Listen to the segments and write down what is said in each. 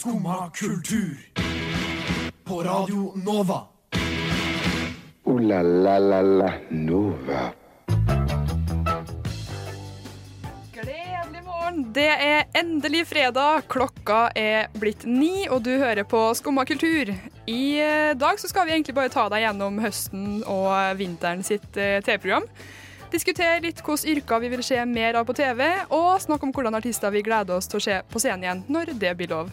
Skumma kultur. På Radio Nova. O-la-la-la-la Nova. Gledelig morgen. Det er endelig fredag. Klokka er blitt ni, og du hører på Skumma kultur. I eh, dag så skal vi egentlig bare ta deg gjennom høsten og vinteren sitt eh, TV-program. Diskutere litt hvilke yrker vi vil se mer av på TV, og snakke om hvordan artister vi gleder oss til å se på scenen igjen når det blir lov.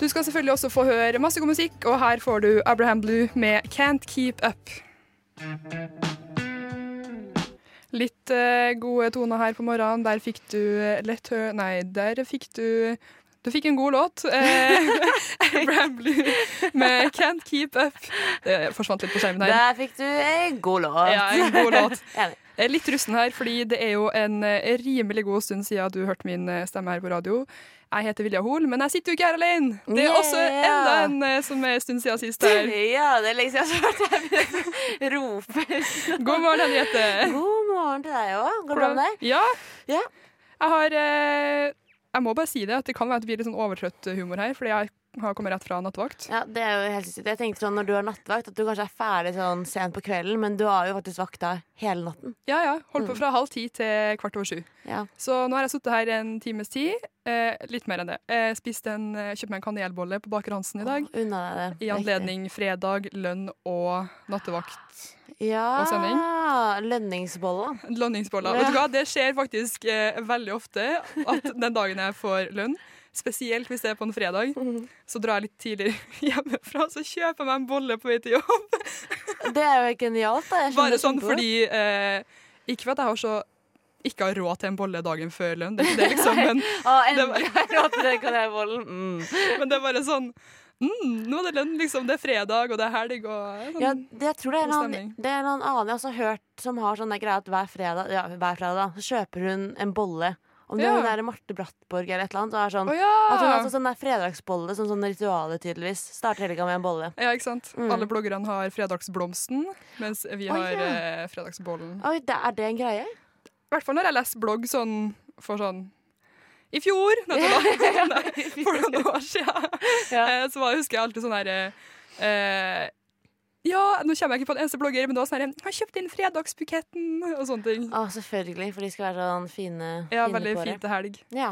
Du skal selvfølgelig også få høre masse god musikk, og her får du Abraham Blue med 'Can't Keep Up'. Litt eh, gode toner her på morgenen. Der fikk du eh, lett hø... Nei, der fikk du Du fikk en god låt. Eh, Abraham Blue med 'Can't Keep Up'. Det forsvant litt på skjermen her. Der fikk du en god låt. Ja, en god låt. Er litt rusten her, fordi det er jo en eh, rimelig god stund siden du hørte min eh, stemme her på radio. Jeg heter Vilja Hoel, men jeg sitter jo ikke her alene. Det er også enda en eh, som er en stund siden sist her. Ja, det er lenge siden jeg har hørt deg rope. God morgen, Henriette. God morgen til deg òg. Går det bra med deg? Ja. Ja. Jeg har eh, Jeg må bare si det, at det kan være at det blir litt sånn overtrøtt humor her, fordi jeg har kommet rett fra nattevakt. Ja, det er jo helt sykt. Jeg tenkte sånn når du har nattvakt, at du kanskje er ferdig sånn sent på kvelden, men du har jo faktisk vakta hele natten. Ja, ja. Holdt på fra halv ti til kvart over sju. Ja. Så nå har jeg sittet her en times tid. Eh, litt mer enn det. Jeg spiste en, kjøpte meg en kanelbolle på Baker Hansen i dag. Unna deg det. I anledning fredag, lønn og nattevakt. Ja, Lønningsbolla. lønningsbolla. Ja. Vet du hva, Det skjer faktisk eh, veldig ofte at den dagen jeg får lønn, spesielt hvis det er på en fredag, så drar jeg litt tidligere hjemmefra så kjøper jeg meg en bolle på vei til jobb. Det er jo genialt, da. Jeg Bare sånn fordi eh, Ikke for at jeg har så ikke har råd til en bolle dagen før lønn, det er ikke det, liksom, men, det endelig har jeg råd til den kanelbollen. Mm. men det er bare sånn mm, Nå er det lønn, liksom. Det er fredag, og det er helg, og sånn. Ja, det, jeg tror det er, noen, det er en annen jeg har hørt som har sånn greie at hver fredag, ja, hver fredag så kjøper hun en bolle. Om det Ja. er hun der Marte Brattborg eller et eller annet. Så er sånn, oh, ja! At hun har altså sånn der fredagsbolle som sånn ritualet tydeligvis. Starter helga med en bolle. Ja, ikke sant? Mm. Alle bloggerne har fredagsblomsten, mens vi har ja. eh, fredagsbollen. Oi, det, er det en greie? I hvert fall når jeg leser blogg sånn for sånn I fjor. Nei, for noen år siden, Ja. eh, så var, husker jeg alltid sånn her eh, Ja, nå kommer jeg ikke på en eneste blogger, men det var sånn her Har kjøpt inn fredagsbuketten, og sånne ting. Å, selvfølgelig, for de skal være sånn fine, Ja, fine veldig fint til helg. Ja.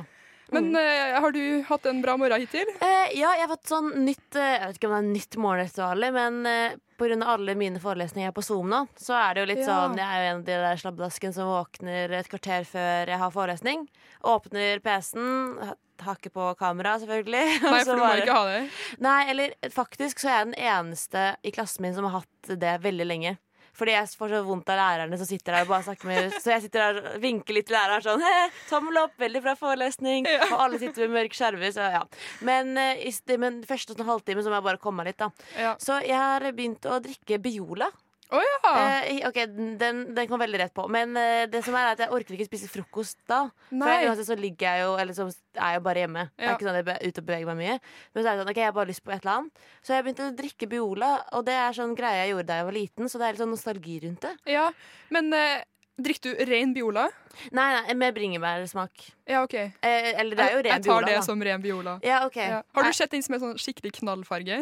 Men uh, har du hatt en bra morgen hittil? Uh, ja, jeg har fått sånn nytt uh, Jeg vet ikke om det er nytt morgenritual, men uh, av alle mine forelesninger på Zoom nå, så er det jo litt Ja. sånn Jeg er jo en av de der slabbedaskene som våkner et kvarter før jeg har forelesning. Åpner PC-en, ha- har ikke på kamera, selvfølgelig. Nei, for du må ikke ha det. Nei, eller faktisk så er jeg den eneste i klassen min som har hatt det veldig lenge. Fordi jeg får så vondt av lærerne som sitter der og bare snakker med Så jeg sitter der og vinker litt til læreren sånn tommel opp, veldig bra forelesning. Og alle sitter med mørk skjerver, så ja. Men, eh, men første sånn halvtime så må jeg bare komme meg litt, da. Ja. Så jeg har begynt å drikke Biola. Å ja! Eh, ok, den, den kom veldig rett på. Men eh, det som er at jeg orker ikke spise frokost da. For Nei. uansett så ligger jeg jo Eller så er jeg jo bare hjemme. Det er ikke sånn at jeg er ute og beveger meg mye. Men så er det sånn, ok, jeg har bare lyst på et eller annet. Så jeg begynte å drikke Biola, og det er sånn greie jeg gjorde da jeg var liten. Så det er litt sånn nostalgi rundt det. ja. Men eh, drikker du ren Biola? Nei, nei, med bringebærsmak. Ja, OK. Eh, eller det er jo ren Biola. jeg tar Biola. det da. som ren Biola. Ja, ok. Ja. Har du sett den som er sånn skikkelig knallfarge?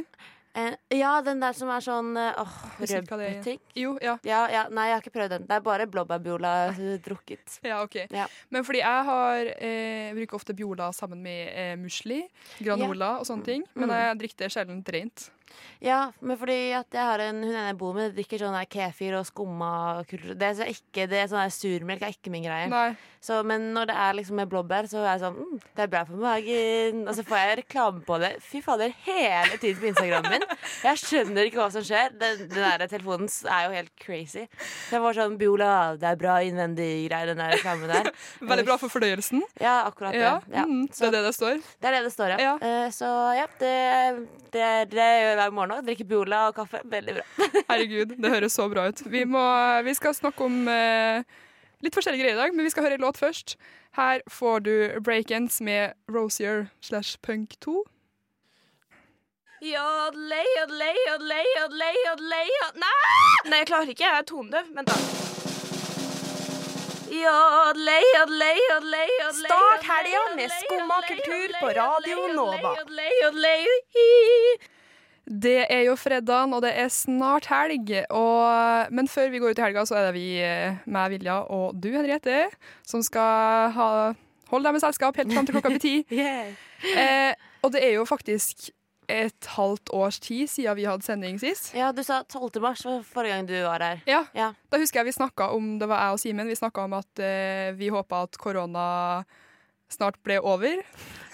Eh, ja, den der som er sånn eh, åh, rødbeting. Jo, ja. Ja, ja, nei, jeg har ikke prøvd den. Det er bare blåbærbiola eh, drukket. Ja, ok. Ja. Men fordi jeg har eh, bruker ofte Biola sammen med eh, musli, granola og sånne ting. Men Mm. jeg drikker det sjelden rent. Ja, men fordi at jeg har en hun ene jeg bor med, drikker sånn der kefir og skumma kultur. Det er så ikke, det er sånn der surmelk er ikke min greie. Så, men når det er liksom med blåbær, så er jeg sånn mm, Det er bra for magen. Og så får jeg reklame på det. Fy fader, hele tiden på Instagramen min. Jeg skjønner ikke hva som skjer. Den, den der telefonen er jo helt crazy. Så jeg får sånn Biola, det er bra innvendig greier, den der reklamen der. Veldig bra for fordøyelsen. Ja, akkurat det. Ja, Ja. mm, Så det er det det står. det er det det står, ja. Ja. Uh, så ja, det, det, det hver morgen òg. Drikker Biola og kaffe. Veldig bra. Herregud, det høres så bra ut. Vi, må, vi skal snakke om eh, litt forskjellige greier i dag, men vi skal høre en låt først. Her får du Breakens med Rosier slash Punk 2. Jodle, jodle, jodle, jodle, jodle, jodle Nei! Nei, jeg klarer ikke. Jeg er tonedøv. Vent, da. Jodlei, jodlei, jodlei, jodlei, Start helga med Skumma kultur på Radio jodlei, Nova. Det er jo fredagen, og det er snart helg. Og, men før vi går ut i helga, så er det vi, eh, meg, Vilja, og du, Henriette, som skal ha, holde deg med selskap helt fram til klokka blir ti. Eh, og det er jo faktisk et halvt års tid siden vi hadde sending sist. Ja, du sa 12. mars var forrige gang du var her. Ja, Ja. Da husker jeg vi snakka om, det var jeg og Simen, vi snakka om at eh, vi håpa at korona snart ble over.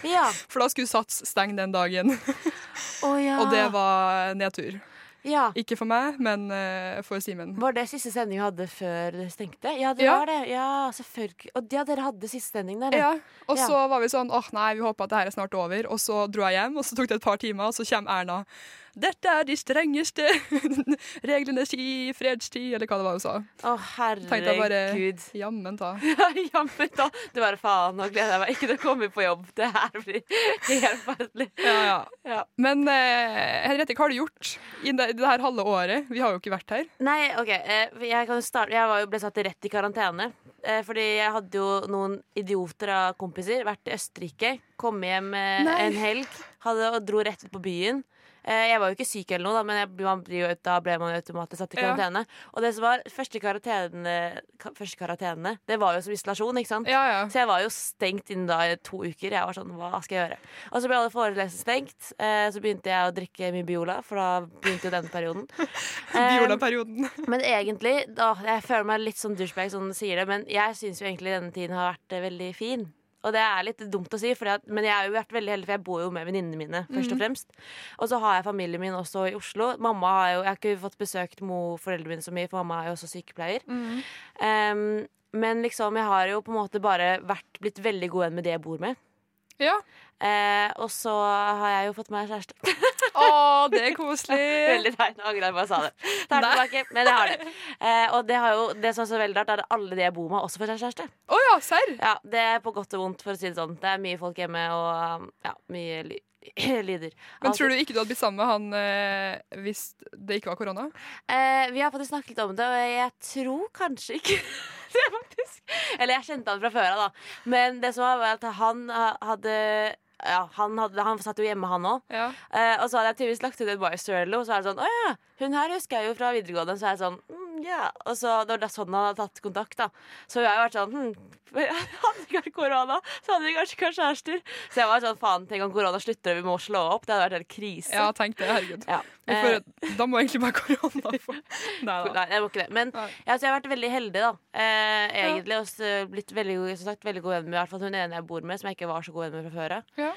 Ja. For da skulle Sats stenge den dagen, Å ja. og det var nedtur. ja. Ikke for meg, men uh, for Simen. Var det siste sending vi hadde før det stengte? Ja, det Ja. var det. Ja, selvfølgelig. Og ja, dere hadde siste sending der. Ja, og Ja. så var vi sånn åh nei, vi håper at det her er snart over. Og så dro jeg hjem, og så tok det et par timer, og så kommer Erna. Dette er de strengeste reglene i fredstid, eller hva det var hun sa. Å, Tenkte jeg bare herregud. jammen ta. Jammen da. Du bare faen, nå gleder jeg meg ikke til å komme på jobb. Det her blir helt forferdelig. Ja, ja. Ja. Men eh, Henriette, hva har du gjort i det, det her halve året? Vi har jo ikke vært her. Nei, OK. eh, Jeg kan starte Jeg ble satt rett i karantene. eh, Fordi jeg hadde jo noen idioter av kompiser. Vært i Østerrike. Kom hjem eh, Nei. en helg. Hadde, og dro rett ut på byen. Eh, Jeg var jo ikke syk, eller noe da men jeg, man da ble man automatisk satt i Ja. Og det som var første karantenene, første karantenene, det var jo som isolasjon. ikke sant? Ja, ja. Så jeg var jo stengt innen da i to uker. Jeg var sånn, hva skal jeg gjøre? Og så ble alle forelesninger stengt. Eh, så begynte jeg å drikke mye Biola, for da begynte jo den perioden. Eh, Biola-perioden. men egentlig, da, jeg føler meg litt sånn douchebag som sier det, men jeg syns jo egentlig denne tiden har vært eh, veldig fin. Og det er litt dumt å si, at, men jeg har jo vært veldig heldig, for jeg bor jo med venninnene mine. først og fremst Og så har jeg familien min også i Oslo. Mamma har jo, Jeg har ikke fått besøkt mo foreldrene mine så mye, for mamma er jo også sykepleier. Em, men liksom, jeg har jo på en måte bare vært, blitt veldig god venn med de jeg bor med. Ja. Eh, og så har jeg jo fått meg kjæreste. Å, det er koselig. veldig teit. Nå angrer jeg på at jeg sa det. Tar det tilbake, men jeg har det. Eh, og det, har jo, det som er så veldig rart, er at alle de jeg bor med, også får seg kjæreste. Oh, ja, serr? Ja, Det er på godt og vondt, for å si det sånn. Det er mye folk hjemme, og um, ja, mye ly lyder. Men tror du ikke du hadde blitt sammen med han eh, hvis det ikke var korona? Eh, vi har faktisk snakket litt om det, og jeg tror kanskje ikke det, faktisk. Eller jeg kjente han fra før av, da. Men det som var, var at han hadde ja, han, hadde, han satt jo hjemme, han òg. Ja. Eh, og så hadde jeg tydeligvis lagt ut et eller og så er det sånn Å ja, hun her husker jeg jo fra videregående. Så er jeg sånn ja. Og så det var sånn han hadde tatt kontakt, da. Så jeg har jo vært sånn hm, Hadde ikke vært korona, så hadde vi kanskje ikke vært kjærester. Så jeg var sånn faen, tenk om korona slutter og vi må slå opp. Det hadde vært helt krise. ja, tenk det. Herregud. Ja. Hvorfor, Eh, da må egentlig bare korona få Nei da. Nei, jeg må ikke det. Men ja, jeg har vært veldig heldig, da. Eh, egentlig. Og blitt veldig, som sagt, veldig god venn med i hvert fall hun ene jeg bor med, som jeg ikke var så god venn med fra før av. Ja.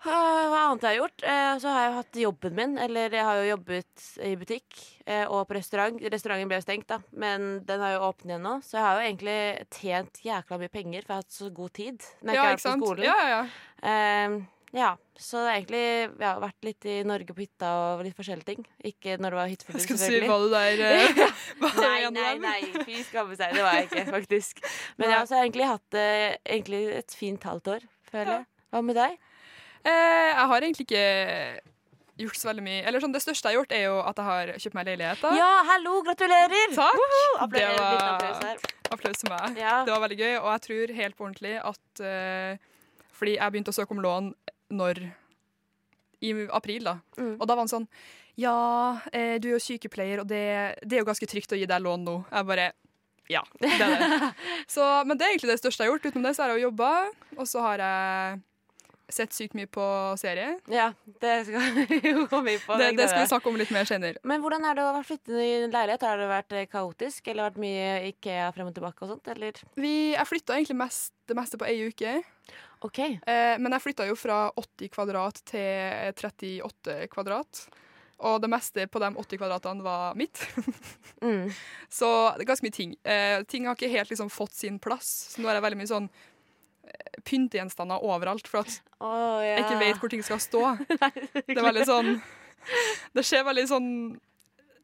Hva annet jeg har gjort? Eh, Så har jeg hatt jobben min. Eller jeg har jo jobbet i butikk eh, og på restaurant. Restauranten ble jo stengt, da, men den har jo åpnet igjen nå. Så jeg har jo egentlig tjent jækla mye penger, for jeg har hatt så god tid når jeg Ja, ikke sant? på skolen. Ja, ja, ja. Eh, ja, så det er egentlig Jeg har vært litt i Norge på hytta og litt forskjellige ting. Ikke når det var hytteforbud, Skal du si hva du der er Nei, nei, nei, fy skamme seg. Det var jeg ikke, faktisk. Men jeg har også egentlig hatt eh, egentlig et fint halvt år, føler jeg. Hva med deg? Eh, jeg har egentlig ikke gjort så veldig mye. Eller sånn, Det største jeg har gjort, er jo at jeg har kjøpt meg leilighet. da. Ja, hallo, gratulerer! Takk! Applaus, Det var applaus her. applaus til meg. Ja. Det var veldig gøy, og jeg tror helt på ordentlig at uh, Fordi jeg begynte å søke om lån når I april, da. Mm. Og da var han sånn Ja, eh, du er jo sykepleier, og det, det er jo ganske trygt å gi deg lån nå. Jeg bare Ja, det er det. Så, men det er egentlig det største jeg har gjort. Utenom det så har jeg jo jobba, og så har jeg sett sykt mye på serie. Ja, det skal vi jo komme inn på. Det, det skal vi snakke om litt mer senere. Men hvordan er det å flytte i en leilighet? Har det vært eh, kaotisk, eller vært mye Ikea frem og tilbake og sånt, eller? Vi, jeg flytta egentlig mest, det meste på ei uke. OK. Eh, men jeg flytta jo fra 80 kvadrat til 38 kvadrat. Og det meste på de 80 kvadratene var mitt. Mm. Så det er ganske mye ting. Eh, ting har ikke helt liksom fått sin plass. Så nå er det veldig mye sånn pyntegjenstander overalt, for at oh, ja. jeg ikke vet hvor ting skal stå. Det er veldig sånn Det ser veldig sånn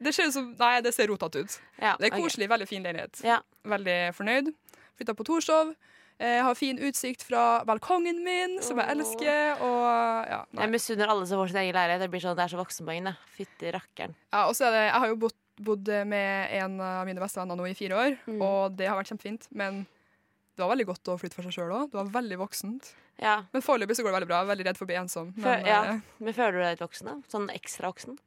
Det ser ut som Nei, det ser rotete ut. Ja, Det er koselig, koselig, veldig fin leilighet. Ja. Veldig fornøyd. Flytta på Torshov. Jeg har fin utsikt fra balkongen min, som jeg elsker. Og ja. Jeg misunner alle som får sin egen leilighet. Det blir sånn, det er så voksenpoeng, det. Fytti rakkeren. ja, og så er det Jeg har jo bodd bodd med en av mine beste venner nå i fire år, Mm. og det har vært kjempefint. Men det var veldig godt å flytte for seg sjøl òg. Det var veldig voksent. Ja. Men foreløpig så går det veldig bra. Jeg er veldig redd for å bli ensom. Men Før- ja. eh, Men føler du deg litt voksen, da? Sånn ekstra voksen?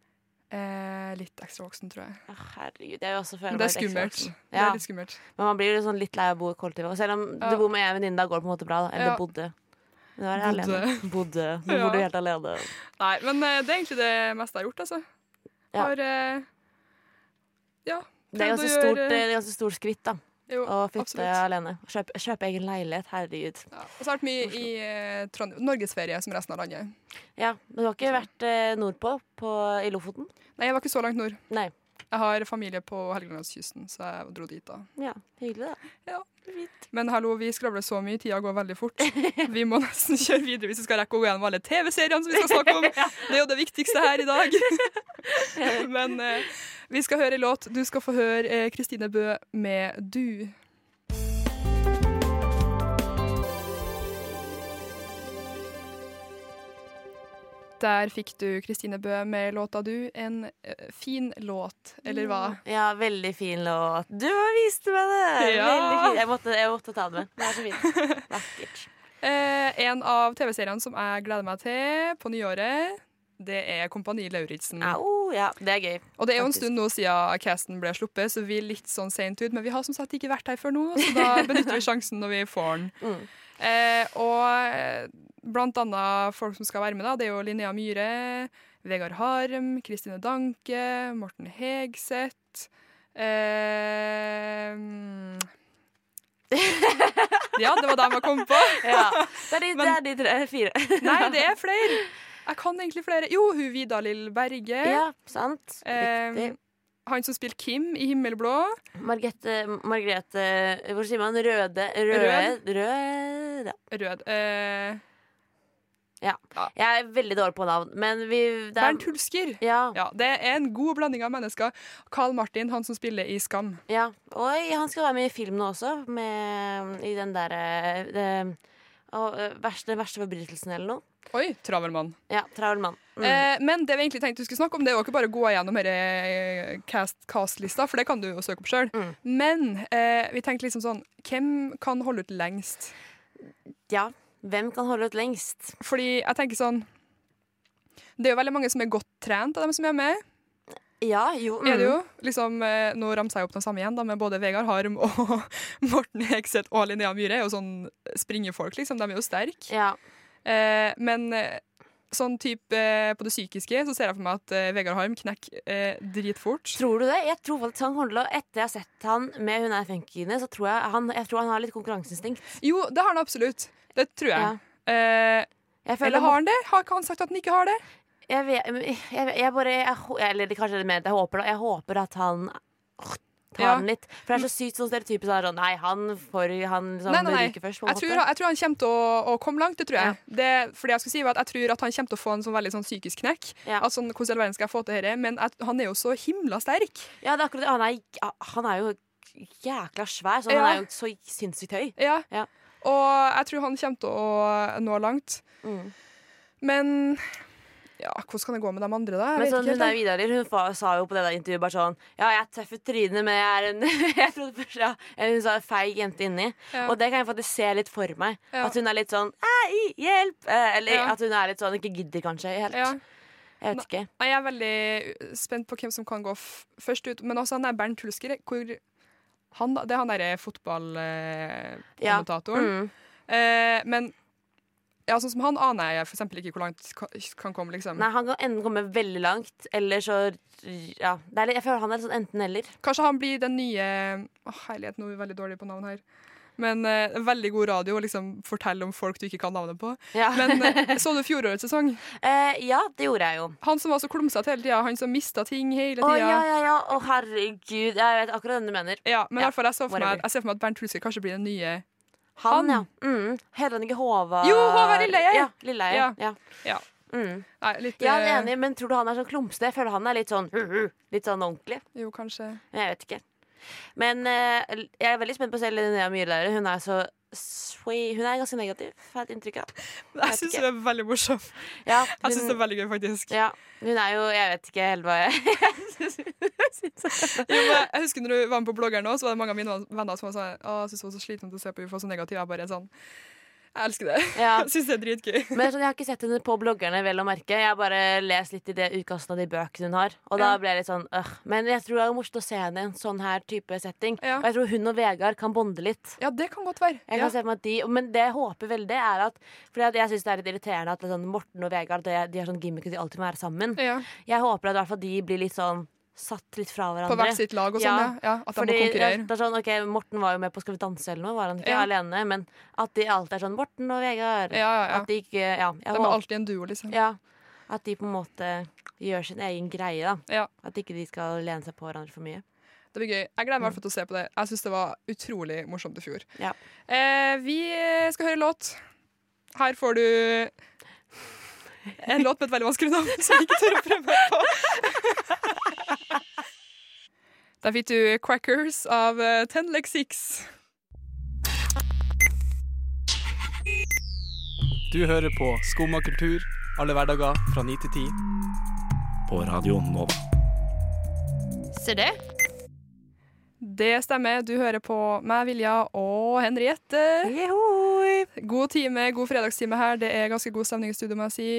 eh, litt ekstra voksen, tror jeg. Å, herregud, jeg også føler Men det er skummelt. Ja. Det er litt skummelt. Men man blir sånn litt lei av å bo i kollektivet. Selv om Ja. du bor med en venninne, da går det på en måte bra. Da. Eller Ja. bodde. Nå er jeg Bodde. alene. Bodde. Nå Ja. bor du helt alene. Nei, men eh, det er egentlig det meste jeg har gjort, altså. Ja. Har eh, Ja. Det er ganske stort, gjøre- stort skritt da Jo, og flytte alene. Kjøpe, kjøp egen leilighet. Herregud. Ja. Og så har jeg vært mye i eh, Trondheim. norgesferie som resten av landet. Ja, Men du har ikke vært eh, nordpå på, i Lofoten? Nei, jeg var ikke så langt nord. Nei. Jeg har familie på Helgelandskysten, så jeg dro dit da. Ja, hyggelig, da. Men hallo, vi skravler så mye, tida går veldig fort. Vi må nesten kjøre videre hvis vi skal rekke å gå gjennom alle TV-seriene som vi skal snakke om. Det er jo det viktigste her i dag. Men eh, vi skal høre en låt. Du skal få høre eh, Kristine Bø med 'Du'. Der fikk du Kristine Bø med låta 'Du'. En eh, fin låt, eller hva? Ja, veldig fin låt. Du viste meg det! Ja. Fin. Jeg måtte, jeg måtte ta det med. Det er så fint. Vakkert. Eh, en av TV-seriene som jeg gleder meg til på nyåret, det er Kompani Lauritzen. Au, ja, det er gøy. Og det er jo en stund nå siden casten ble sluppet, så vi er litt sånn sent ut. Men vi har som sagt ikke vært her før nå, så da benytter vi sjansen når vi får den. Mm. Eh, og blant annet folk som skal være med, da, det er jo Linnea Myhre, Vegard Harm, Kristine Danke, Morten Hegseth eh. Ja, det var dem jeg kom på. Ja. Det er de, Men- det er de tre, fire. Nei, det er flere. Jeg kan egentlig flere. Jo, hun Vidar-Lill Berge. Ja, sant. Eh, Riktig. Han som spilte Kim i Himmelblå. Margrethe Margrethe Hvor sier man røde? Rød. Rød. Ja. Rød. Eh, Jeg er veldig dårlig på navn, men vi det er, Bernt Hulsker. Ja. Ja, det er en god blanding av mennesker. Carl Martin, han som spiller i Skam. ja. Oi, han skal være med i film nå også, med, i den derre øh, verste, Den verste forbrytelsen eller noe. Oi, travel mann. Ja, Travel mann. Mm. Eh, men det vi egentlig tenkte du skulle snakke om, det er jo ikke bare å gå gjennom cast- cast-lista, for det kan du jo søke opp sjøl. Mm. Men eh, vi tenkte liksom sånn Hvem kan holde ut lengst? ja. Hvem kan holde ut lengst? Fordi jeg tenker sånn Det er jo veldig mange som er godt trent av dem som er med. Ja, jo. er det mm. jo. Liksom, eh, nå ramser jeg opp de samme igjen, da, med både Vegard Harm og Morten Hegseth og Linnea Myhre. er jo sånn springefolk, liksom. De er jo sterke. Ja. Eh, men eh, sånn type eh, på det psykiske så ser jeg for meg at Vegard Harm knekker eh, dritfort. Tror du det? Jeg tror faktisk han å Etter jeg har sett han med hun der funkyene, så tror jeg han, jeg tror han har litt konkurranseinstinkt. Jo, det har han absolutt. Det tror jeg. Ja. Eh, Jeg eller har han det? Har ikke han sagt at han ikke har det? Jeg, vet, jeg, jeg, bare jeg, Eller kanskje det er ment, jeg håper, da, jeg håper at han tar Ja. den litt. For det er så sykt sånn stereotypisk. så er Sånn, nei, han får han liksom, Nei, nei, nei. ryker først. Jeg tror, jeg tror han kommer til å, å komme langt, det tror jeg. Det, for det jeg skulle si var at jeg tror at han kommer til å få en sånn veldig sånn psykisk knekk. Ja. At sånn, hvordan i verden skal jeg få til dette? Men at, han er jo så himla sterk. Ja, det er akkurat det. Han er, han er jo jækla svær, så Ja. han er jo så sinnssykt høy. Ja. Ja. Og jeg tror han kommer til å nå langt. Mm. Men ja, hvordan kan det gå med de andre, da? Men sånn, hun der Vidar hun sa jo på det der intervjuet bare sånn Ja, jeg er tøff i trynet, men jeg er en Jeg trodde først ja, Hun sa feig jente inni. Ja. Og det kan jeg faktisk se litt for meg. Ja. At hun er litt sånn Ei, hjelp! Eh, Eller at hun er litt sånn ikke gidder, kanskje. Helt. Jeg vet ikke. Nei, Jeg er veldig spent på hvem som kan gå først ut. Men også han der Bernt Hulsker, hvor han, det er han derre fotballkommentatoren. Mm. Eh, men ja, sånn som han aner jeg for eksempel ikke hvor langt kan, komme, liksom. Nei, han kan enten komme veldig langt, eller så Ja. Det er jeg føler han er sånn enten-eller. Kanskje han blir den nye Å, Herlighet, nå er vi veldig dårlige på navn her. Men eh, veldig god radio å liksom fortelle om folk du ikke kan navnet på. Ja. Men eh, så du fjorårets sesong? eh, ja, det gjorde jeg jo. Han som var så klumsete hele tida, han som mista ting hele Å tida. ja, ja, ja. Å herregud. Jeg vet akkurat hvem du mener. Ja, men Ja, jeg, så for meg, jeg ser for meg at Bernt Hulsker kanskje blir den nye Han, ja. Mm. Heter han ikke Håvard Jo, Håvard Lilleheie. Ja, Lilleheie. Ja. Ja. Ja. Mm. Nei, litt Ja, jeg er eh, enig, men tror du han er sånn klumsete? Jeg føler han er litt sånn Litt sånn ordentlig. Jo, kanskje. Jeg vet ikke. Men eh, jeg er veldig spent på å se Linnea Myhre. Hun er så Hun er ganske negativ, har jeg et inntrykk av. Jeg jeg syns hun er veldig morsom. Ja, Jeg syns det er veldig gøy, faktisk. ja, hun er jo Jeg vet ikke helt hva jeg syns. Jeg husker når du var med på bloggeren òg, så var det mange av mine venner som var sånn Å, jeg syns hun var så slitsomt å se på hun UFO så negativ. Jeg bare sånn Jeg elsker det. Ja. Syns det er dritgøy. Men Jeg har ikke sett henne på bloggerne, vel å merke. Jeg har bare lest litt i det utkastet av de bøkene hun har. Og da ble jeg litt sånn øh. Men jeg tror det er morsomt å se henne i en sånn her type setting. Ja. Og jeg tror hun og Vegard kan bonde litt. Ja, det kan godt være. Jeg Ja. kan se at de, men det jeg håper veldig, er at For jeg syns det er litt irriterende at sånn Morten og Vegard de, de har sånn gimmick at de alltid må være sammen. Ja. Jeg håper at i hvert fall de blir litt sånn satt litt fra hverandre. På hvert sitt lag og sånn, ja. Ja. at At de Fordi må konkurrere. det er sånn, ok, Morten var jo med på Skal vi danse eller noe, var han ikke Ja. alene? Men at de alltid er sånn Morten og Vegard. Ja, ja, ja. At de ikke Ja. De er alltid en duo, liksom. ja at de på en måte gjør sin egen greie, da. Ja. At ikke de skal lene seg på hverandre for mye. Det blir gøy. Jeg gleder meg fall til å se på det. Jeg syns det var utrolig morsomt i fjor. Ja. Eh, vi skal høre låt. Her får du en låt med et veldig vanskelig navn som jeg ikke tør å prøve meg på. Der fikk du 'Crackers' av eh, Ten Leg Six. Du hører på Skumma kultur alle hverdager fra 9 til 10 på radioen Nova. Ser det? Det stemmer. Du hører på meg, Vilja og Henriette. God time, god fredagstime her. Det er ganske god stemning i studio, må jeg si.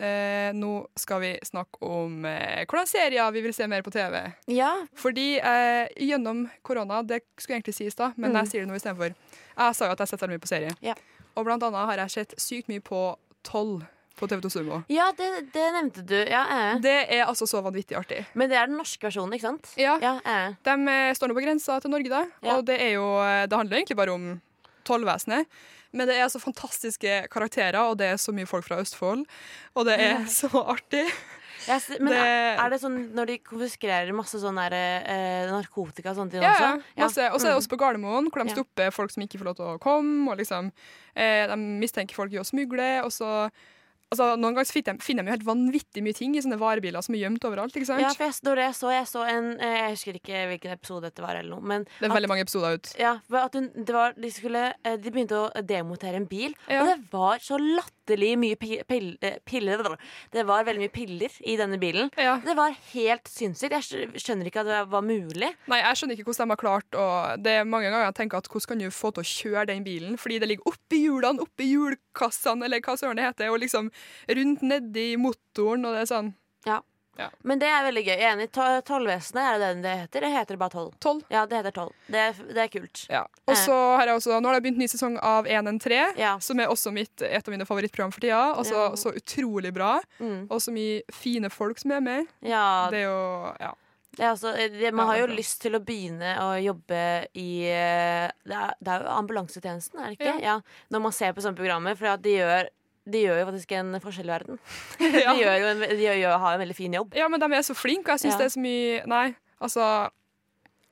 Eh, nå skal vi snakke om eh, hvordan serier vi vil se mer på TV. Ja. Fordi eh, gjennom korona, det skulle egentlig sies da, men jeg sier det nå istedenfor. Jeg sa jo at jeg setter mye på serie. Ja. Og blant annet har jeg sett sykt mye på Toll på TV2 Sumo. Ja, det, det nevnte du. Ja, eh. Det er altså så vanvittig artig. Men det er den norske versjonen, ikke sant? Ja. Ja, eh. De står nå på grensa til Norge, da. Ja. Og det jo eh, Det handler egentlig bare om tollvesenet. Men det er så fantastiske karakterer, og det er så mye folk fra Østfold. Og det er så artig. Ja, men Det- er- det sånn når de konfiskerer masse sånn der, eh, narkotika og sånne ting Ja, også? ja. Masse. Og så er det Mm. også på Gardermoen, hvor de stopper folk som ikke får lov til å komme. Og liksom, eh, de mistenker folk i å smugle. Og så altså, Noen ganger finner de, finner de jo helt vanvittig mye ting i sånne varebiler som er gjemt overalt. ikke sant? Ja, for jeg, når jeg så, jeg så en eh, Jeg husker ikke hvilken episode dette var, eller noe. Men det er at- veldig mange episoder ut. Ja, at hun, det var, de, skulle, eh, de begynte å demotere en bil, Ja. og det var så latterlig mye pi- eh, piller Det var veldig mye piller i denne bilen. Ja. Det var helt sinnssykt. Jeg skjønner ikke at det var mulig. Nei, jeg skjønner ikke hvordan de har klart å Det er mange ganger jeg tenker at hvordan kan du få til å kjøre den bilen? Fordi det ligger oppi hjulene, oppi hjulkassene, eller hva søren det heter, og liksom rundt nedi motoren, og det er sånn Men det er veldig gøy. Jeg er enig. To- Tollvesenet, er det det det heter? Det heter bare toll. Toll. Ja, det heter toll. Det er, det er kult. Ja. Og så har jeg også, Nå har det begynt ny sesong av 113, Ja. som er også mitt, et av mine favorittprogram for tida. Altså, Ja. Så utrolig bra, Mm. og så mye fine folk som er med. Ja, Det er jo Ja. altså, det, man har jo lyst til å begynne å jobbe i eh, Det er, det er jo ambulansetjenesten, er det ikke? Ja. Når man ser på sånne programmer. For at de gjør, de gjør jo faktisk en forskjell i verden. ja. De, gjør en, de gjør, har en veldig fin jobb. Ja, men de er så flinke, og jeg syns Ja. det er så mye Nei, altså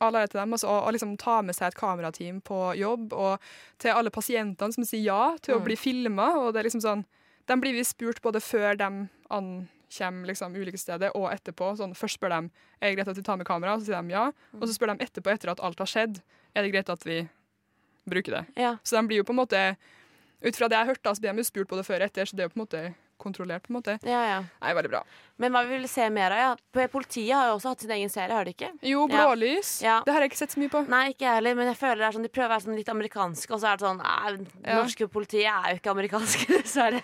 all ære til dem. Altså, å, å liksom ta med seg et kamerateam på jobb, og til alle pasientene som sier ja til å Mm. bli filma. Og det er liksom sånn De blir vi spurt både før de ankommer liksom, steder, og etterpå. Sånn, først spør de er det greit at vi tar med kamera, og så sier de ja. Og så spør de etterpå, etter at alt har skjedd, er det greit at vi bruker det. Ja. Så de blir jo på en måte Ut fra det jeg har hørt, da, så blir de jo spurt det før og etter, så det er jo på en måte kontrollert. på en måte. Ja, ja. Nei, veldig bra. Men hva vi vil se mer av? Ja. Politiet har jo også hatt sin egen serie, har de ikke? Jo, blålys. Ja. Det har jeg ikke sett så mye på. Nei, ikke jeg heller, men jeg føler det er sånn, de prøver å være sånn litt amerikanske, og så er det sånn Nei, Ja. norske politiet er jo ikke amerikanske, dessverre.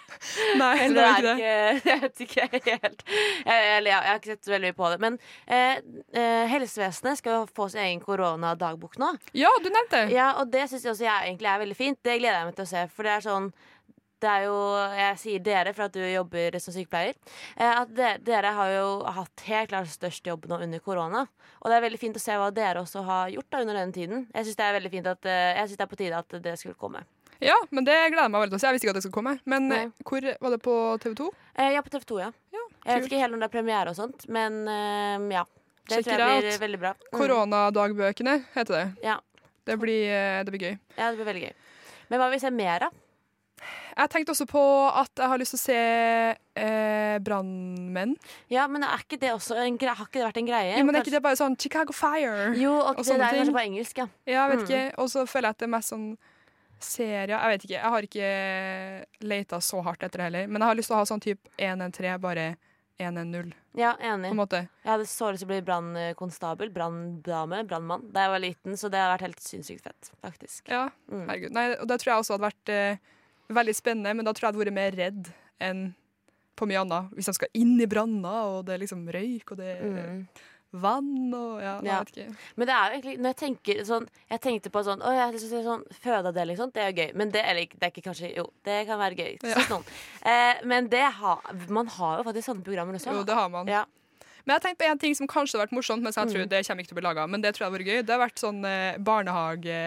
Nei, det er ikke det. Jeg vet ikke helt. Jeg, eller, ja, jeg har ikke sett veldig mye på det. Men eh, eh, helsevesenet skal jo få sin egen koronadagbok nå. Ja, du nevnte det. Ja, og det syns jeg også jeg egentlig er veldig fint. Det gleder jeg meg til å se. For det er sånn det er jo, Jeg sier dere for at du jobber som sykepleier. Eh, at de, dere har jo hatt helt klart størst jobb nå under korona. Og det er veldig fint å se hva dere også har gjort da under denne tiden. Jeg syns det er veldig fint at eh, Jeg synes det er på tide at det skulle komme. Ja, men det gleder jeg meg veldig til. Jeg visste ikke at det skulle komme. Men Nei. eh, hvor var det på TV 2? Eh, ja, på TV 2, ja. Ja, Jeg vet ikke helt om det er premiere og sånt, men ja. Det Check tror jeg blir out. veldig bra. Mm. Koronadagbøkene heter det. Ja. Det blir, det blir gøy. Ja, det blir veldig gøy. Men hva vil vi se mer av? Jeg tenkte også på at jeg har lyst til å se eh, Brannmenn. Ja, men er ikke det også en greie? Har ikke det vært en greie? Jo, men er ikke det bare sånn Chicago Fire? Jo, og, og det der er kanskje på engelsk, ja. Ja, jeg vet Mm. ikke. Og så føler jeg at det er mest sånn serier Jeg vet ikke, jeg har ikke leita så hardt etter det heller. Men jeg har lyst til å ha sånn type 113, bare 110, Ja, enig. på en måte. Jeg hadde så lyst til å bli brannkonstabel, branndame, brannmann da jeg var liten, så det har vært helt sinnssykt fett, faktisk. Ja, Mm. herregud. Nei, og det tror jeg også hadde vært eh, veldig spennende, men da tror jeg jeg hadde vært mer redd enn på mye annet. Hvis de skal inn i branner, og det er liksom røyk, og det er Mm. vann og Ja, jeg vet ikke. Men det er jo egentlig Når jeg tenker sånn Jeg tenkte på sånn Å, jeg har lyst til å si sånn fødeavdeling sånn, det er jo gøy. Men det, eller, det er ikke kanskje Jo, det kan være gøy. Ja. Sånn. Eh, men det har Man har jo faktisk sånne programmer også. Jo, det har man. Ja. Men jeg har tenkt på en ting som kanskje har vært morsomt, men som jeg Mm. tror det kommer ikke til å bli laga. Men det tror jeg hadde vært gøy. Det har vært sånn eh, barnehage...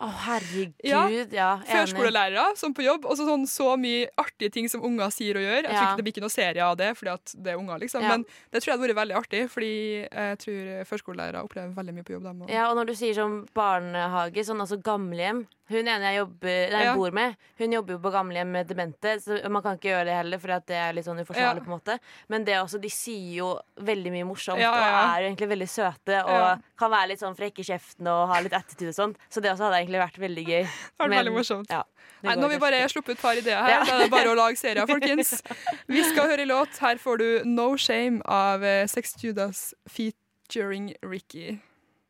Å, herregud. Ja. Ja. Førskolelærere som på jobb. Og så sånn så mye artige ting som unger sier og gjør. Jeg tror ikke det blir ikke noe serie av det, fordi at det er unger, liksom. Men det tror jeg hadde vært veldig artig, fordi jeg tror førskolelærere opplever veldig mye på jobb, dem òg. Ja, og når du sier sånn barnehage, sånn altså gamlehjem Hun ene jeg jobber, nei, Ja. bor med, hun jobber jo på gamlehjem med demente, så man kan ikke gjøre det heller, for det er litt sånn uforsvarlig. Ja. på en måte Men det også, de sier jo veldig mye morsomt, Ja, og er jo egentlig veldig søte, og kan være litt sånn frekke i kjeften og ha litt attitude og sånn. Så det også hadde egentlig vært veldig gøy. Det hadde vært veldig morsomt. Nei, nå har vi bare sluppet et par ideer her. Da er det bare å lage serier, folkens. Vi skal høre låt. Her får du No Shame av eh, Sex Judas featuring Ricky.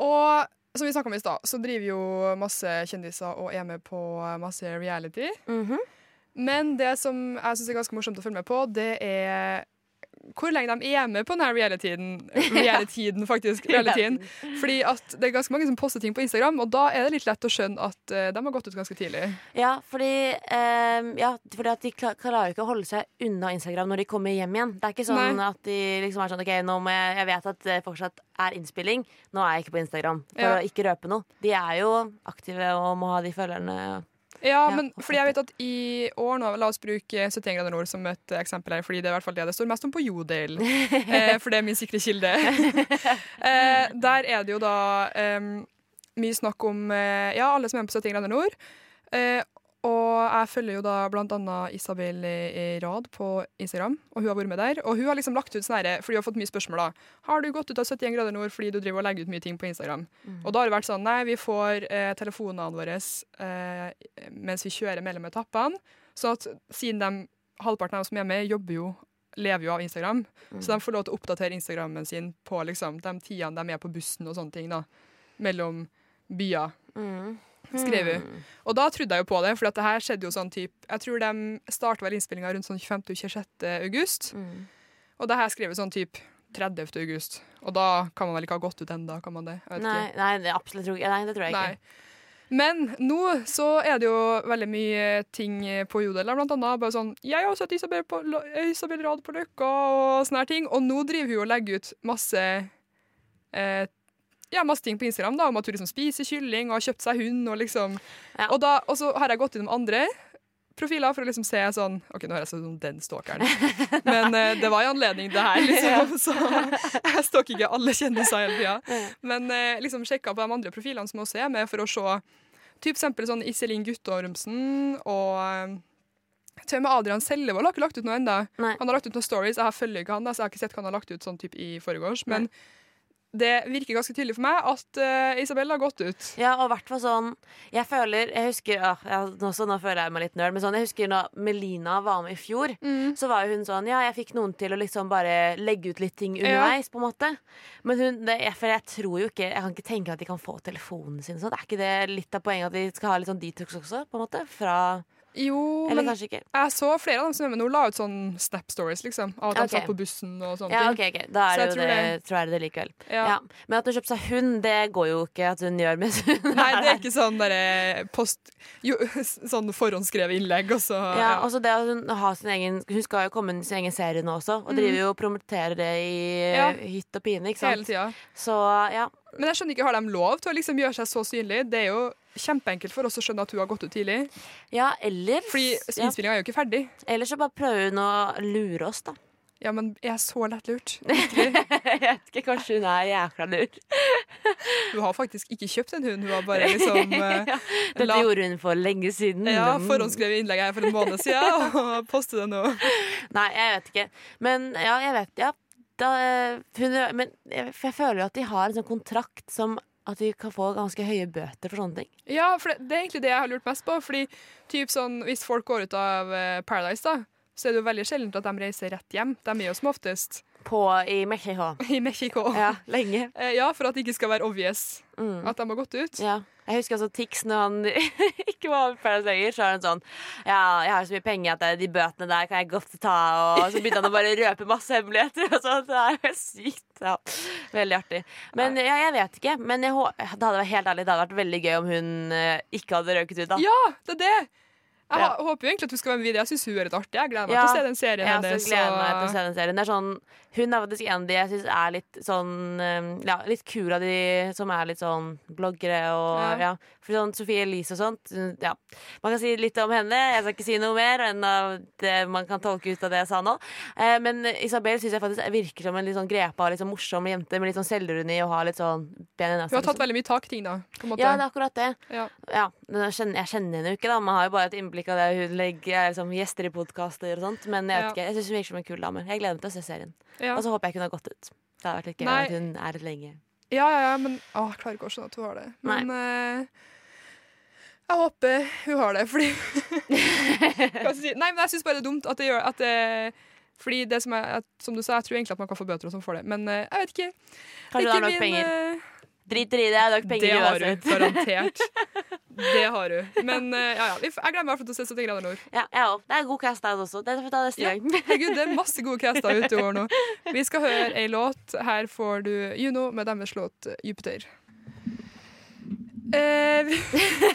Og som vi snakka om i stad, så driver jo masse kjendiser og er med på masse reality. Mhm. Men det som jeg syns er ganske morsomt å følge med på, det er hvor lenge de er med på denne realityen. Realityen, faktisk. Realityen. Fordi at det er ganske mange som poster ting på Instagram, og da er det litt lett å skjønne at eh, de har gått ut ganske tidlig. Ja, fordi, um, ja, fordi at de klarer ikke å holde seg unna Instagram når de kommer hjem igjen. Det er ikke sånn Nei. at de liksom er sånn OK, nå må jeg, jeg vet at det fortsatt er innspilling, nå er jeg ikke på Instagram. For Ja. å ikke røpe noe. De er jo aktive og må ha de følgerne. Ja, men ja, fordi jeg vet at i år nå, la oss bruke 71 grader nord som et eksempel her, fordi det er i hvert fall det det står mest om på Jodel. eh, for det er min sikre kilde. eh, der er det jo da em, mye snakk om eh, ja, alle som er med på 71 grader nord. Eh, og jeg følger jo da annet Isabel Rad på Instagram, og hun har vært med der. Og hun har liksom lagt ut sånn herre, fordi hun har fått mye spørsmål da. Har du gått ut av 71 grader nord fordi du driver og legger ut mye ting på Instagram? Og da har det vært sånn, nei, vi får eh, telefonene våre eh, mens vi kjører mellom etappene. Så at siden de, halvparten av dem som er med, jobber jo, lever jo av Instagram. Så de får lov til å oppdatere Instagrammen sin på liksom, de tidene de er på bussen og sånne ting da. Mellom byer, Mm. Skrev hun. Og da trodde jeg jo på det, for det her skjedde jo sånn typ, jeg tror de startet vel innspillinga rundt sånn 25.-26. august. Mm. Og det her skrev jeg sånn typ 30. august. Og da kan man vel ikke ha gått ut enda, kan man det? Nei, ikke. nei, det, absolutt, tror jeg- nei, det tror jeg ikke. Nei. Men nå så er det jo veldig mye ting på Jodel. Blant annet bare sånn Jeg har sett Isabel, på, Isabel Rad på Løkka og sånne her ting. Og nå driver hun og legger ut masse eh, ja, masse ting på Instagram da, om at hun liksom spiser kylling og har kjøpt seg hund. Og liksom Ja. og, da, og så har jeg gått innom andre profiler for å liksom se sånn OK, nå høres jeg ut som den stalkeren, men uh, det var i anledning det her, liksom. Så jeg stalker ikke alle kjendiser hele tida. Men uh, liksom sjekka på de andre profilene som også er med, for å se typ eksempel sånn Iselin Guttormsen og uh, til og med Adrian Sellevold har ikke lagt ut noe ennå. Han har lagt ut noen stories, jeg følger ikke han, da, så jeg har ikke sett hva han har lagt ut sånn typ i forgårs. Men det virker ganske tydelig for meg at uh, Isabel har gått ut. Ja, og hvert fall sånn Jeg føler Jeg husker ja, ja, nå, nå føler jeg meg litt nerd, men sånn, jeg husker når Melina var med i fjor, Mm. så var jo hun sånn Ja, jeg fikk noen til å liksom bare legge ut litt ting underveis, på en måte. Men hun det, jeg, For jeg tror jo ikke Jeg kan ikke tenke at de kan få telefonen sin sånn. Er ikke det litt av poenget at de skal ha litt sånn detox også, på en måte? Fra Jo, Eller men jeg så flere av dem som med nå, la ut sånn Snap Stories, liksom. Av at de Ok. satt på bussen og sånne Ja, ting. OK, ok, da er det jo tror det, det- tror jeg det likevel. Ja. Ja. Men at hun kjøpte seg hund, det går jo ikke at hun gjør mens hun Nei, det er ikke sånn derre post jo, Sånn forhåndsskrevet innlegg, og så Ja, ja. så det at hun har sin egen Hun skal jo komme med sin egen serie nå også, og driver jo og promoterer det i Mm. Ja. hytt og pine, ikke sant? hele tida. Så ja. Men jeg skjønner ikke, har de lov til å liksom gjøre seg så synlig? Det er jo kjempeenkelt for oss å skjønne at hun har gått ut tidlig. Ja, eller Fordi ja. er jo ikke ferdig. Eller så bare prøver hun å lure oss, da. Ja, men jeg er så lettlurt. jeg vet ikke, Kanskje hun er jækla lur. Hun har faktisk ikke kjøpt en hund, hun har bare liksom ja, Dette la- gjorde hun for lenge siden. Ja, Mm. forhåndsskrevet innlegg her for en måned siden, og postet det nå. Nei, jeg vet ikke. Men ja, jeg vet ja. Da, hun, men jeg, jeg føler jo at de har en sånn kontrakt som at de kan få ganske høye bøter for sånne ting. Ja, for det, det er egentlig det jeg har lurt mest på. Fordi typ sånn, Hvis folk går ut av eh, Paradise, da, så er det jo veldig sjeldent at de reiser rett hjem. De er jo som oftest På i Mexico. i Mexico. Ja, lenge. Eh, ja, for at det ikke skal være obvious Mm. at de har gått ut. Ja. Jeg husker også Tix når han ikke var med Paradise lenger. Så er han sånn Ja, jeg har så mye penger at de bøtene der kan jeg godt ta. Og så begynte han å bare røpe masse hemmeligheter. Og sånn. Det er helt sykt. Ja. Veldig artig. Men ja, jeg vet ikke. Men jeg, det hadde vært helt ærlig Det hadde vært veldig gøy om hun eh, ikke hadde røket ut. da Ja, det er det! Jeg Ja. håper jo egentlig at hun skal være med videre. Jeg syns hun er litt artig. Jeg gleder meg Ja. til å se den serien Jeg hennes. Jeg gleder meg til å se den serien. Er sånn, hun er faktisk en av de jeg syns er litt sånn eh, Ja, litt kul av de som er litt sånn bloggere og Ja. For sånn Sophie Elise og sånt. Ja. Man kan si litt om henne. Jeg skal ikke si noe mer enn av det man kan tolke ut av det jeg sa nå. Eh, men Isabel syns jeg faktisk virker som en litt sånn grepa, litt sånn morsom jente med litt sånn selvironi og har litt sånn ben i nesa. Hun har tatt veldig mye tak i ting, da. Ja, det er akkurat det. Ja. Ja, jeg, kjenner, henne jo ikke, da. Man har jo bare et innblikk av det hun legger er liksom gjester i podkaster og sånt. Men jeg vet Ja. ikke, jeg syns hun virker som en kul dame. Jeg gleder meg til å se serien. Ja. Og så håper jeg ikke hun har gått ut. Det har vært litt gøy at hun er lenge. Ja, ja, ja, men å, jeg klarer ikke å skjønne at hun har det. Men eh, jeg håper hun har det, fordi Hva skal jeg si? Nei, men jeg syns bare det er dumt at det gjør at det fordi det som, er, at, som du sa, jeg tror egentlig at man kan få bøter og sånn for det, men eh, jeg vet ikke. Kanskje Det er nok penger. eh, Driter i det, jeg har lagt penger det har du, uansett. garantert. Det har du. Men uh, ja, ja. Jeg gleder meg i hvert fall å se 70 grader nord. Ja, jeg òg. Det er god cast der også. Det får vi ta neste Ja. gang. Herregud, det er masse gode caster ute i år nå. Vi skal høre ei låt. Her får du Juno med deres låt eh, Jupiter. Eh, vi-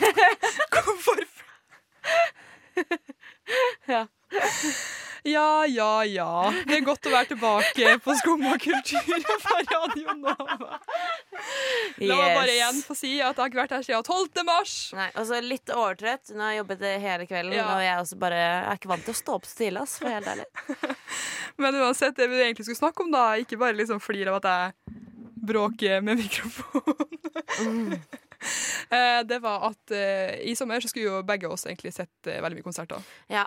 Hvorfor Ja. Ja, ja, ja. Det er godt å være tilbake på Skumma kultur på Radio Nova. La meg bare igjen få si at jeg har ikke vært her siden 12. mars. Nei, og så litt overtrøtt. Nå har jobbet hele kvelden, Ja. og jeg er også bare jeg er ikke vant til å stå opp så tidlig. for helt ærlig. Men uansett, det vi egentlig skulle snakke om, da, ikke bare liksom flir av at jeg bråker med mikrofonen. Mm. det var at eh, i sommer så skulle jo begge oss egentlig sett eh, veldig mye konserter. Ja.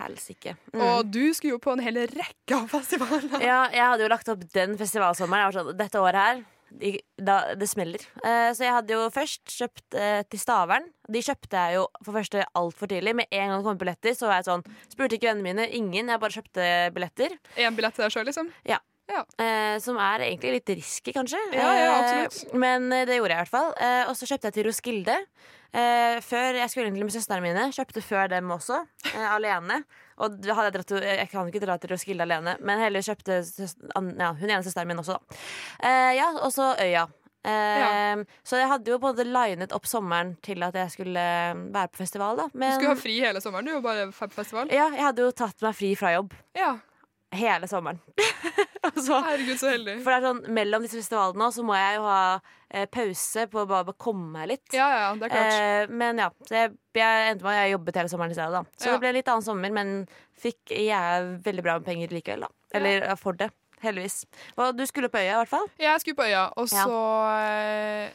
Helsike. Mm. Og du skulle jo på en hel rekke av festivaler. Ja, jeg hadde jo lagt opp den festivalsommeren. Jeg var sånn, Dette året her, da, det smeller. Eh, så jeg hadde jo først kjøpt eh, til Stavern. De kjøpte jeg jo for første altfor tidlig. Med en gang det kom billetter, så var jeg sånn Spurte ikke vennene mine. Ingen. Jeg bare kjøpte billetter. Én billett til deg sjøl, liksom? Eh, som er egentlig litt risky, kanskje. Ja, ja, Eh, men eh, det gjorde jeg i hvert fall. Eh, og så kjøpte jeg til Roskilde. Eh, før Jeg skulle egentlig med søstrene mine. Kjøpte før dem også, eh, alene. Og jeg, dratt, jeg kan ikke dra til Roskilde alene, men heller kjøpte søs- ja, hun ene søsteren min også, da. Eh, ja, og så Øya. Eh, Så jeg hadde jo både linet opp sommeren til at jeg skulle være på festival, da. Du skulle ha fri hele sommeren, du, bare fe- festival. ja, jeg hadde jo tatt meg fri fra jobb Ja. hele sommeren. og så Herregud, så heldig. For det er sånn, Mellom disse festivalene så må jeg jo ha eh, pause på å bare, bare komme meg litt. Ja, ja, det er klart. Eh, men ja, jeg, jeg endte med at jeg jobbet hele sommeren i stedet. da Så Ja. det ble en litt annen sommer, men fikk jeg veldig bra med penger likevel. da Eller ja, for det. Heldigvis. Og du skulle på øya, i hvert fall. Ja, Jeg skulle på øya, og så eh,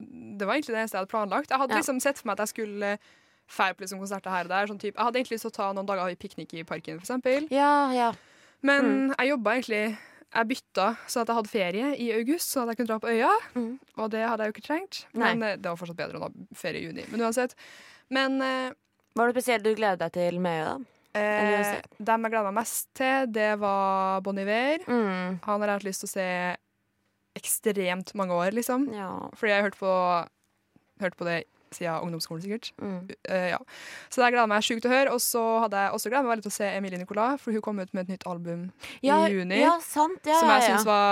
Det var egentlig det eneste jeg hadde planlagt. Jeg hadde liksom sett for meg at jeg skulle feire på liksom konserter her og der. Sånn type. Jeg hadde egentlig lyst til å ta noen dager i piknik i parken, for eksempel. Ja, ja. Men jeg jobba egentlig Jeg bytta så at jeg hadde ferie i august, så at jeg kunne dra på øya. Mm. Og det hadde jeg jo ikke trengt. Men Nei. det var fortsatt bedre enn å ha ferie i juni. Men uansett. Men eh, Var det spesielt du gleder deg til med øya, da? Eh, dem jeg gleda meg mest til, det var Bon Iver. Mm. Han har jeg hatt lyst til å se ekstremt mange år, liksom. Ja. Fordi jeg har hørt på, hørt på det siden ungdomsskolen, sikkert. Mm. Uh, ja. Så det gleder jeg meg sjukt til å høre. Og så hadde jeg også gledet meg veldig til å se Emilie Nicolas, for hun kom ut med et nytt album Ja, i juni. ja, sant. Ja, som jeg ja, syns var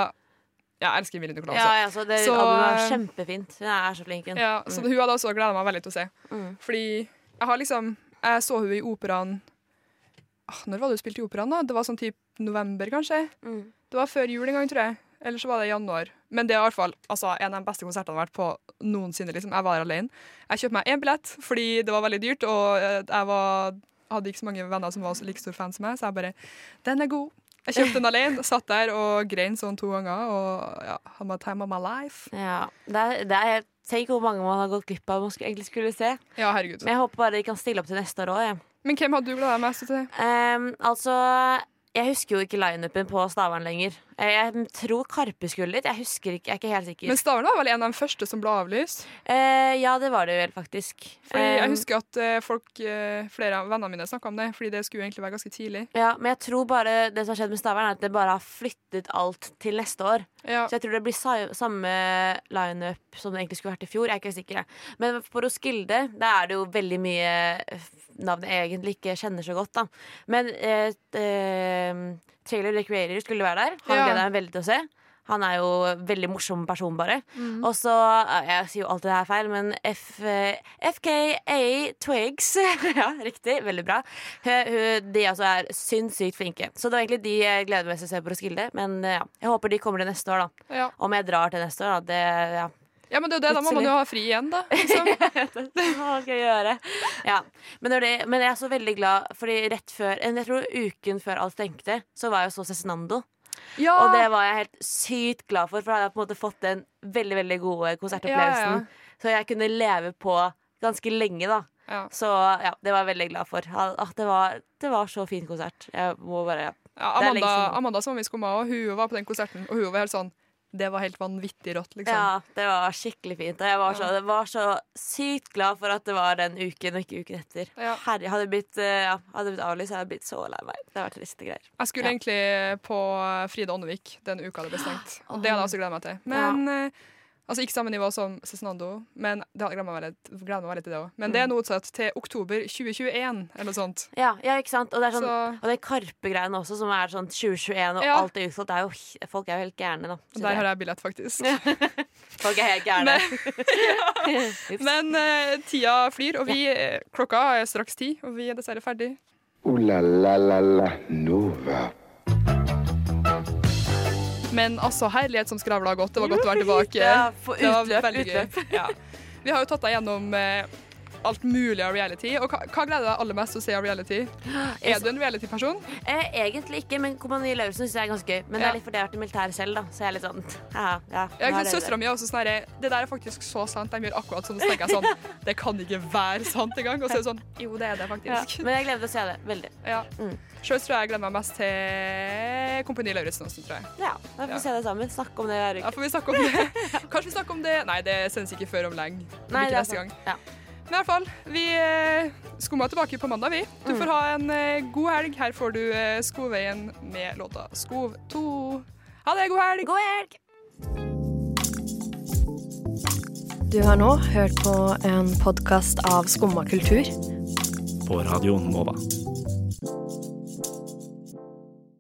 Ja, jeg elsker Emilie Nicolas. Ja, ja, så det Så, albumet var eh, kjempefint. Hun er så flink. hun. mm. så hun hadde også gleda meg veldig til å se. Mm. Fordi jeg har liksom Jeg så hun i operaen ah, Når var det hun spilte i operaen? da? Det var sånn type november, kanskje? Mm. Det var før jul en gang, tror jeg. Eller så var det i januar. Men det er i hvert fall altså, en av de beste konsertene jeg har vært på noensinne. Liksom. Jeg var der alene. Jeg kjøpte meg én billett fordi det var veldig dyrt, og eh, jeg var, hadde ikke så mange venner som var like stor fan som meg, så jeg bare Den er god. Jeg kjøpte den alene, satt der og grein sånn to ganger og ja, had my time of my life. Ja, det er, det er, Tenk hvor mange man har gått glipp av man skulle, egentlig skulle se. Ja, herregud. Men jeg håper bare de kan stille opp til neste år òg. Ja. Men hvem hadde du gleda deg mest til? Um, altså Jeg husker jo ikke lineupen på Stavern lenger. Eh, Jeg tror Karpe skulle dit. Jeg husker ikke, jeg er ikke helt sikker. Men Stavern var vel en av de første som ble avlyst? Eh, ja, det var det vel, faktisk. Fordi jeg Um, husker at eh, folk, eh, flere av vennene mine snakka om det, fordi det skulle egentlig være ganske tidlig. Ja, Men jeg tror bare det som har skjedd med Stavern, er at det bare har flyttet alt til neste år. Ja. Så jeg tror det blir sa samme lineup som det egentlig skulle vært i fjor. Jeg er ikke sikker. Men på Roskilde der er det jo veldig mye navn jeg egentlig ikke kjenner så godt. da Men eh, eh, Trailer Recreator skulle være der. Han Ja. gleder jeg meg veldig til å se. Han er jo en veldig morsom person, bare. Mm. Og så eh, Jeg sier jo alltid det her feil, men F, eh, FKA Twigs Ja, riktig. Veldig bra. De altså er sinnssykt flinke. Så det var egentlig de jeg gleder meg til å se på Roskilde. Men eh, ja, jeg håper de kommer til neste år, da. Ja. Om jeg drar til neste år, da. Det, ja. Ja, men det er jo det, da må man jo ha fri igjen, da. Liksom. Hva skal jeg gjøre? Ja. Men, det, men jeg er så veldig glad, Fordi rett før Jeg tror uken før alt stengte, så var jeg jo så Cezinando. Ja. Og det var jeg helt sykt glad for, for da hadde jeg på en måte fått den veldig veldig gode konsertopplevelsen. Ja, Så jeg kunne leve på ganske lenge, da. Ja. Så ja, det var jeg veldig glad for. At det var, det var så fin konsert. Jeg må bare Ja, Amanda. Amanda som var med i Skumma, og hun var på den konserten, og hun var helt sånn Det var helt vanvittig rått, liksom. Ja, det var skikkelig fint. Og jeg var, så, ja. var så sykt glad for at det var den uken og ikke uken etter. Ja. Herre, hadde jeg blitt, eh, ja, hadde blitt avlyst, hadde jeg blitt så lei meg. Det var triste greier. Jeg skulle Ja. egentlig på Frida Åndevik den uka det ble stengt. Og det hadde jeg også gleda meg til. Men eh, Altså ikke samme nivå som Cezinando, men det gleder meg litt, gledet meg veldig til det òg. Men det Mm. er nå utsatt til oktober 2021, eller noe sånt. Ja, ja ikke sant? Og det er sånn Så Og det Karpe-greiene også, som er sånn 2021, og Ja. alt er utsolgt. Det er jo, folk er jo helt gærne, da. der jeg. har jeg billett, faktisk. Folk er helt gærne. Ups. Men uh, tida flyr, og vi klokka er straks ti, og vi er dessverre ferdig. Uh, la la la la Nova. Men altså, herlighet som skravla godt. Det var godt å være tilbake. Ja, for utløp, utløp. Ja. Vi har jo tatt deg gjennom eh, alt mulig av reality. Og hva, hva gleder du deg aller mest til å se av reality? Er du en reality-person? Eh, egentlig ikke, men Kompani Lauritzen syns jeg er ganske gøy. Men det er litt fordi jeg har vært i militæret selv, da. Så jeg er litt sånn ja, ja, Ja, Søstera mi er også sånn herre Det der er faktisk så sant. De gjør akkurat sånn. Så tenker jeg sånn Det kan ikke være sant engang. Og så er det sånn Jo, det er det ja. faktisk. Men jeg gleder meg til å se det. Veldig. Ja. Mm. Sjøl tror jeg jeg gleder meg mest til Kompani Lauritzen også, tror jeg. Ja, da får vi Ja. se det sammen. Snakke om det hver Ja, får vi snakke om det? Kanskje vi snakker om det Nei, det sendes ikke før om lenge. Nei, ikke neste gang. Ja. Men i hvert fall, vi eh, skumma tilbake på mandag, vi. Du Mm. får ha en eh, god helg. Her får du eh, Skoveien med låta Skov 2. Ha det, god helg! God helg! Du har nå hørt på en podkast av Skumma kultur. På radioen Nova.